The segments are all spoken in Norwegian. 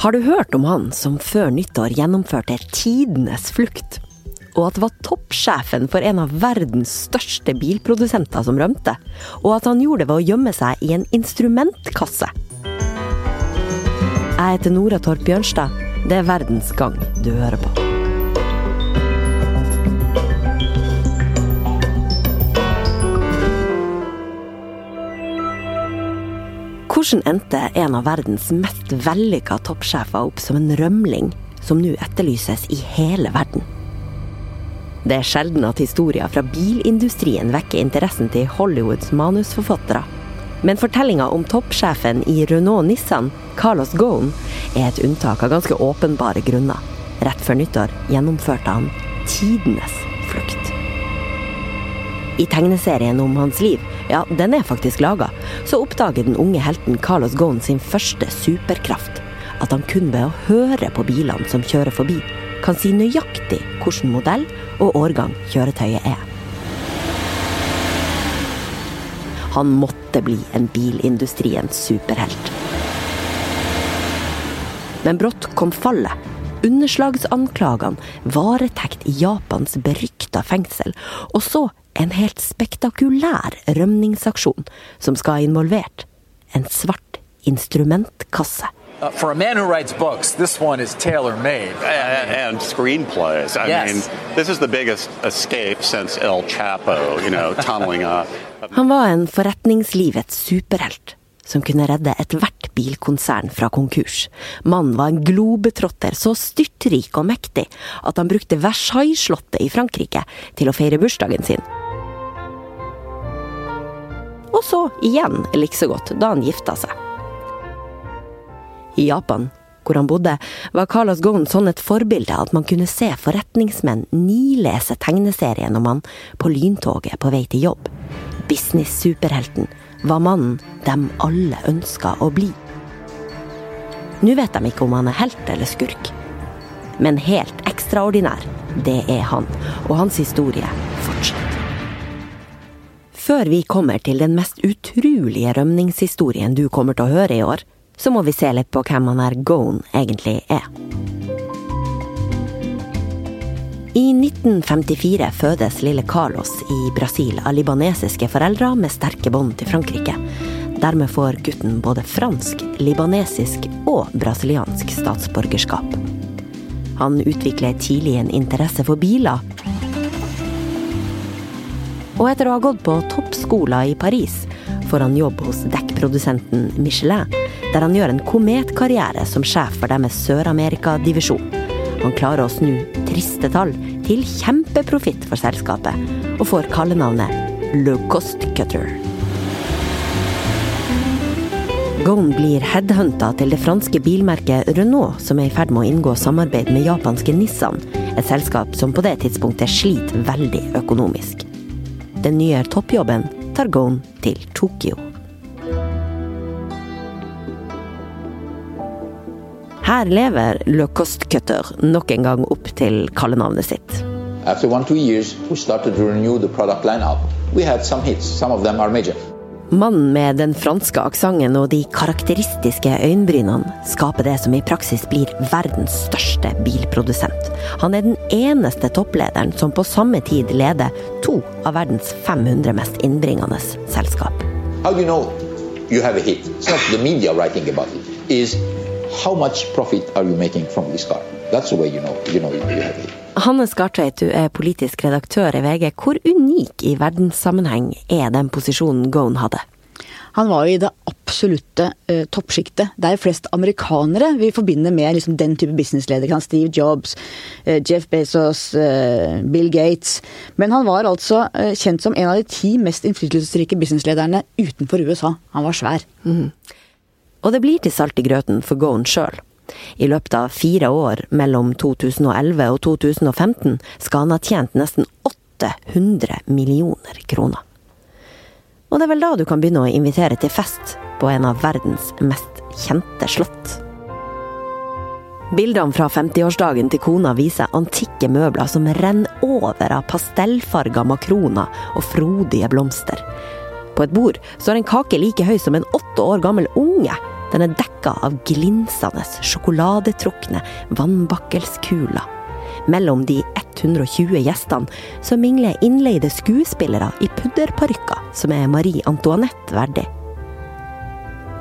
Har du hørt om han som før nyttår gjennomførte tidenes flukt? Og at det var toppsjefen for en av verdens største bilprodusenter som rømte? Og at han gjorde det ved å gjemme seg i en instrumentkasse? Jeg heter Nora Torp Bjørnstad. Det er Verdens gang du hører på. Hvordan endte en av verdens mest vellykka toppsjefer opp som en rømling som nå etterlyses i hele verden? Det er sjelden at historier fra bilindustrien vekker interessen til Hollywoods manusforfattere. Men fortellinga om toppsjefen i Renault Nissan, Carlos Ghosn, er et unntak av ganske åpenbare grunner. Rett før nyttår gjennomførte han tidenes flukt. I tegneserien om hans liv, ja, den er faktisk laga, så oppdager den unge helten Carlos Ghosn sin første superkraft. At han kun ved å høre på bilene som kjører forbi, kan si nøyaktig hvilken modell og årgang kjøretøyet er. Han måtte bli en bilindustriens superhelt. Men brått kom fallet. Underslagsanklagene, varetekt i Japans berykta fengsel, og så en helt spektakulær rømningsaksjon som skal ha involvert en svart instrumentkasse. Uh, for a man who writes books, this one is tailor made. And, and screenplays. I Yes. mean, this is the biggest escape since El Chapo, you know, tunneling up. Han var en forretningslivets superhelt som kunne redde ethvert bilkonsern fra konkurs. Mannen var en globetrotter så styrtrik og mektig at han brukte Versailles-slottet i Frankrike til å feire bursdagen sin. Og så igjen likså godt da han gifta seg. I Japan, hvor han bodde, var Carlos Ghosn sånn et forbilde at man kunne se forretningsmenn nilese tegneserien om han på lyntoget på vei til jobb. Business-superhelten var mannen dem alle ønska å bli. Nå vet de ikke om han er helt eller skurk. Men helt ekstraordinær, det er han, og hans historie. Før vi kommer til den mest utrolige rømningshistorien du kommer til å høre i år, så må vi se litt på hvem han her Gone egentlig er. I 1954 fødes lille Carlos i Brasil av libanesiske foreldre med sterke bånd til Frankrike. Dermed får gutten både fransk, libanesisk og brasiliansk statsborgerskap. Han utvikler tidlig en interesse for biler. Og etter å ha gått på toppskoler i Paris, får han jobb hos dekkprodusenten Michelin, der han gjør en kometkarriere som sjef for deres Sør-Amerika-divisjon. Han klarer å snu triste tall til kjempeprofitt for selskapet, og får kallenavnet Le Cost Cutter. Gone blir headhunta til det franske bilmerket Renault, som er i ferd med å inngå samarbeid med japanske Nissan, et selskap som på det tidspunktet sliter veldig økonomisk. Den nye toppjobben tar Ghosn til Tokyo. Her lever Le Cost Cutter nok en gang opp til kallenavnet sitt. After one, two years, we started to renew the product lineup. We had some hits. Some of them are major. Mannen med den franske aksenten og de karakteristiske øyenbrynene skaper det som i praksis blir verdens største bilprodusent. Han er den eneste topplederen som på samme tid leder to av verdens 500 mest innbringende selskap. How you know you have a hit? It's not the media writing about it. Is how much profit are you making from this car? That's the way you know you know you have a hit. Hannes Skartveit, du er politisk redaktør i VG. Hvor unik i verdenssammenheng er den posisjonen Ghosn hadde? Han var jo i det absolutte uh, toppsjiktet. Det er jo flest amerikanere vi forbinder med liksom, den type businessledere. Steve Jobs, uh, Jeff Bezos, uh, Bill Gates. Men han var altså uh, kjent som en av de ti mest innflytelsesrike businesslederne utenfor USA. Han var svær. Og det blir til salt i grøten for Ghosn sjøl. I løpet av fire år mellom 2011 og 2015 skal han ha tjent nesten 800 millioner kroner. Og det er vel da du kan begynne å invitere til fest på en av verdens mest kjente slott. Bildene fra 50-årsdagen til kona viser antikke møbler som renner over av pastellfarga makroner og frodige blomster. På et bord står en kake like høy som en åtte år gammel unge, Den er dekka av glinsende, sjokoladetrukne vannbakkelskuler. Mellom de 120 gjestene så mingler innleide skuespillere i pudderparykker som er Marie Antoinette verdig.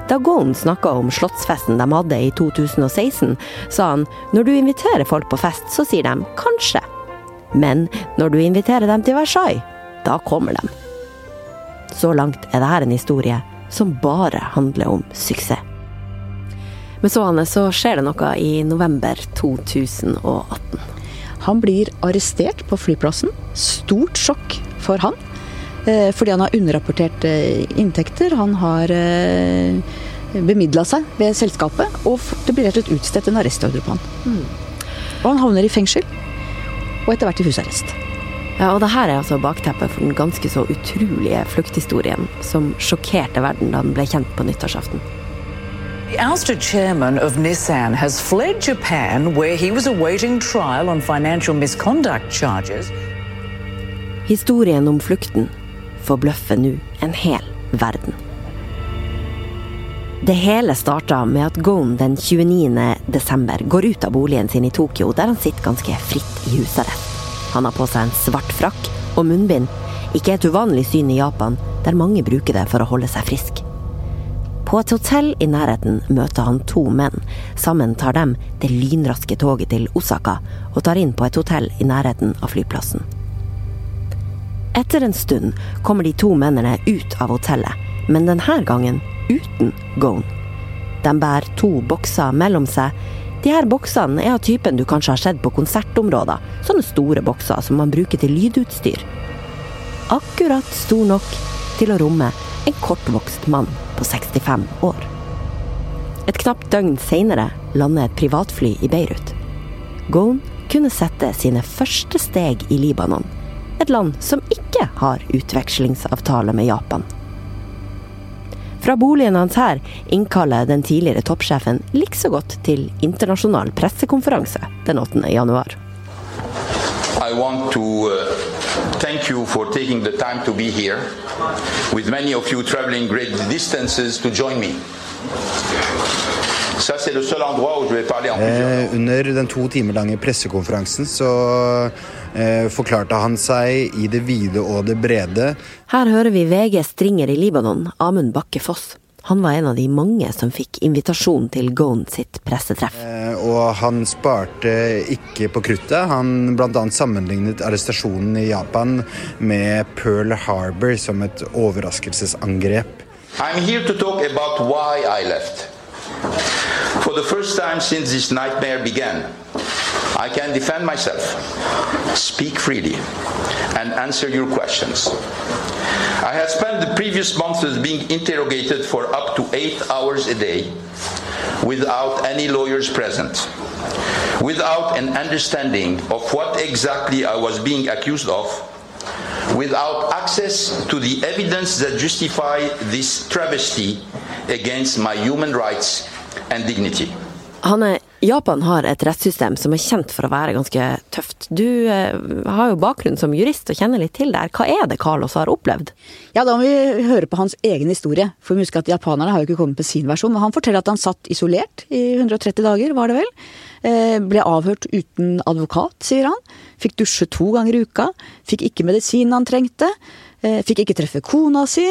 Da Gohn snakka om slottsfesten de hadde i 2016, sa han når du inviterer folk på fest, så sier de kanskje. Men når du inviterer dem til Versailles, da kommer de. Så langt er dette en historie som bare handler om suksess. Men så, Anne, så skjer det noe i november 2018. Han blir arrestert på flyplassen. Stort sjokk for han. Eh, fordi han har underrapportert eh, inntekter. Han har eh, bemidla seg ved selskapet, og det blir rett og slett utstedt en arrestordre på han. Mm. Og han havner i fengsel, og etter hvert i husarrest. Ja, og det her er altså bakteppet for den ganske så utrolige flukthistorien som sjokkerte verden da den ble kjent på nyttårsaften. The chairman of Nissan has fled Japan, where he was awaiting trial on financial misconduct charges. Historien om flukten forbløffer nå en hel verden. Det hele starta med at Gon den 29. desember går ut av boligen sin i Tokyo, der han sitter ganske fritt i husarrest. Han har på seg en svart frakk og munnbind, ikke et uvanlig syn i Japan, der mange bruker det for å holde seg frisk. På et hotell i nærheten møter han to menn. Sammen tar de det lynraske toget til Osaka og tar inn på et hotell i nærheten av flyplassen. Etter en stund kommer de to mennene ut av hotellet, men denne gangen uten Gone. De bærer to bokser mellom seg. De her boksene er av typen du kanskje har sett på konsertområder. Sånne store bokser som man bruker til lydutstyr. Akkurat stor nok til å romme en kortvokst mann på 65 år. Et knapt døgn seinere lander et privatfly i Beirut. Gone kunne sette sine første steg i Libanon, et land som ikke har utvekslingsavtale med Japan. Fra boligen hans her innkaller den tidligere toppsjefen likså godt til internasjonal pressekonferanse den 8. januar. I want to uh, thank you for taking the time to be here, with many of you traveling great distances to join me. Ça, c'est le seul endroit où je vais parler en plusieurs Eh, under den to timer lange pressekonferansen så eh, forklarte han seg i det vide og det brede. Her hører vi VG stringer i Libanon, Amund Bakke Foss. Han var en av de mange som fikk invitasjon til Gone sitt pressetreff. Eh, og han sparte ikke på kruttet. Han bl.a. sammenlignet arrestasjonen i Japan med Pearl Harbor som et overraskelsesangrep. I'm here to talk about why I left. For the first time since this nightmare began, I can defend myself, speak freely, and answer your questions. I have spent the previous months being interrogated for up to eight hours a day without any lawyers present, without an understanding of what exactly I was being accused of, without access to the evidence that justify this travesty against my human rights and dignity. Japan har et rettssystem som er kjent for å være ganske tøft. Du eh, har jo bakgrunn som jurist og kjenner litt til det her. Hva er det Carlos har opplevd? Ja, da må vi høre på hans egen historie. For vi husker at japanerne har jo ikke kommet med sin versjon. Men han forteller at han satt isolert i 130 dager, var det vel. Eh, ble avhørt uten advokat, sier han. Fikk dusje to ganger i uka. Fikk ikke medisinen han trengte. Eh, fikk ikke treffe kona si.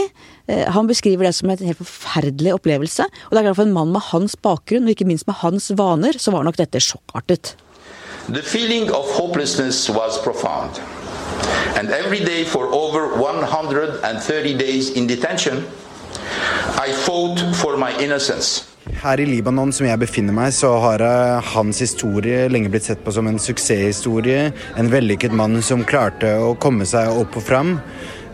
Eh, Han beskriver det som en helt forferdelig opplevelse. Og det er klart for en mann med hans bakgrunn, og ikke minst med hans vaner, så var nok dette sjokkartet. The feeling of hopelessness was profound. And every day for over 130 days in detention, I fought for my innocence. Her i Libanon, som jeg befinner meg, så har eh, hans historie lenge blitt sett på som en suksesshistorie. En vellykket mann som klarte å komme seg opp og fram.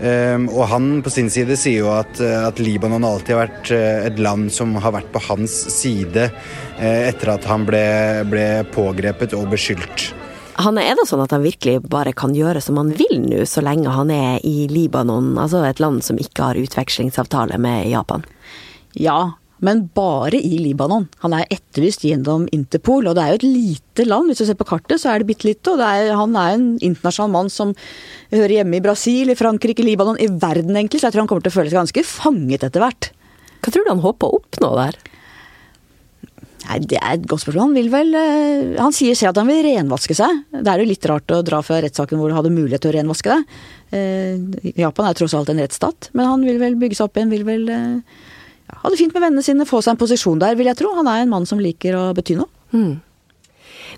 Um, og han på sin side sier jo at, eh, at Libanon alltid har vært eh, et land som har vært på hans side eh, etter at han ble, ble pågrepet og beskyldt. Han er det sånn at han virkelig bare kan gjøre som han vil nå, så lenge han er i Libanon, altså et land som ikke har utvekslingsavtale med Japan? Ja, men bare i Libanon. Han er etterlyst gjennom Interpol, og det er jo et lite land. Hvis du ser på kartet, så er det bitte lite. Og er, han er en internasjonal mann som hører hjemme i Brasil, i Frankrike, i Libanon, i verden egentlig. Så jeg tror han kommer til å føle seg ganske fanget etter hvert. Hva tror du han håper å oppnå der? Nei, Det er et godt spørsmål. Han vil vel eh, Han sier selv at han vil renvaske seg. Det er jo litt rart å dra fra rettssaken hvor du hadde mulighet til å renvaske deg. Eh, Japan er tross alt en rettsstat, men han vil vel bygge seg opp igjen. Vil vel eh, ha det fint med vennene sine, få seg en posisjon der, vil jeg tro. Han er en mann som liker å bety noe.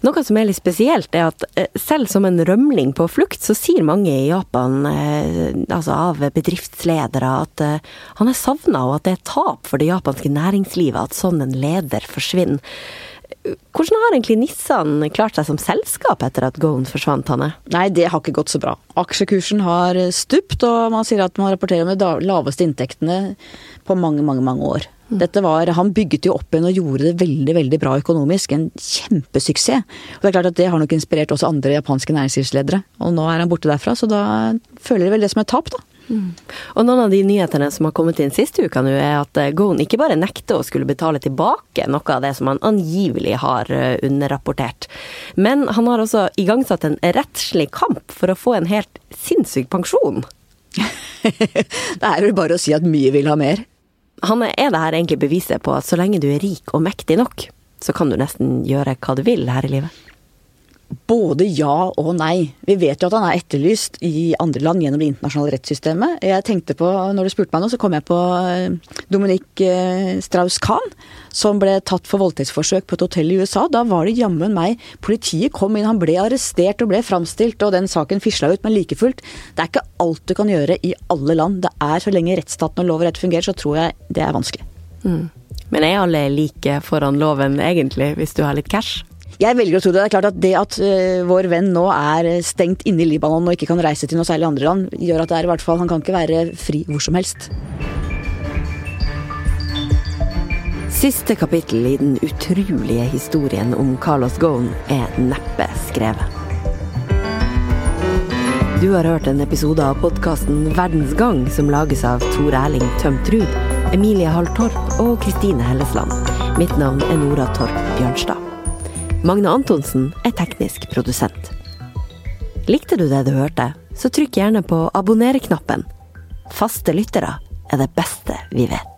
Noe som er litt spesielt, er at eh, selv som en rømling på flukt, så sier mange i Japan, eh, altså av bedriftsledere, at eh, han er savna, og at det er tap for det japanske næringslivet at sånn en leder forsvinner. Hvordan har egentlig Nissan klart seg som selskap etter at Goan forsvant, Hanne? Nei, det har ikke gått så bra. Aksjekursen har stupt, og man sier at man rapporterer om de laveste inntektene på mange, mange, mange år. Dette var, Han bygget jo opp igjen og gjorde det veldig veldig bra økonomisk. En kjempesuksess. Og Det er klart at det har nok inspirert også andre japanske næringslivsledere. Og nå er han borte derfra, så da føler de vel det som et tap, da. Og noen av de nyhetene som har kommet inn siste uka nå, er at eh, Goan ikke bare nekter å skulle betale tilbake noe av det som han angivelig har eh, underrapportert, men han har også igangsatt en rettslig kamp for å få en helt sinnssyk pensjon. Det er vel bare å si at mye vil ha mer. Hanne, er det her egentlig beviset på at så lenge du er rik og mektig nok, så kan du nesten gjøre hva du vil her i livet? Både ja og nei. Vi vet jo at han er etterlyst i andre land gjennom det internasjonale rettssystemet. Jeg tenkte på, når du spurte meg nå, så kom jeg på eh, Dominique eh, Strauss-Kahn, som ble tatt for voldtektsforsøk på et hotell i USA. Da var det jammen meg Politiet kom inn, han ble arrestert og ble framstilt, og den saken fisla ut, men like fullt. Det er ikke alt du kan gjøre i alle land. Det er så lenge rettsstaten og lov og rett fungerer, så tror jeg det er vanskelig. Men er alle like foran loven egentlig, hvis du har litt cash? Jeg velger å tro det. Det er klart at det at uh, vår venn nå er stengt inne i Libanon og ikke kan reise til noe særlig andre land, gjør at det er i hvert fall Han kan ikke være fri hvor som helst. Siste kapittel i den utrolige historien om Carlos Ghosn er neppe skrevet. Du har hørt en episode av podkasten Verdens gang, som lages av Tor Erling Tømt Ruud, Emilie Hall Torp og Kristine Hellesland. Mitt navn er Nora Torp Bjørnstad. Magne Antonsen er teknisk produsent. Likte du det du hørte, så trykk gjerne på abonner-knappen. Faste lyttere er det beste vi vet.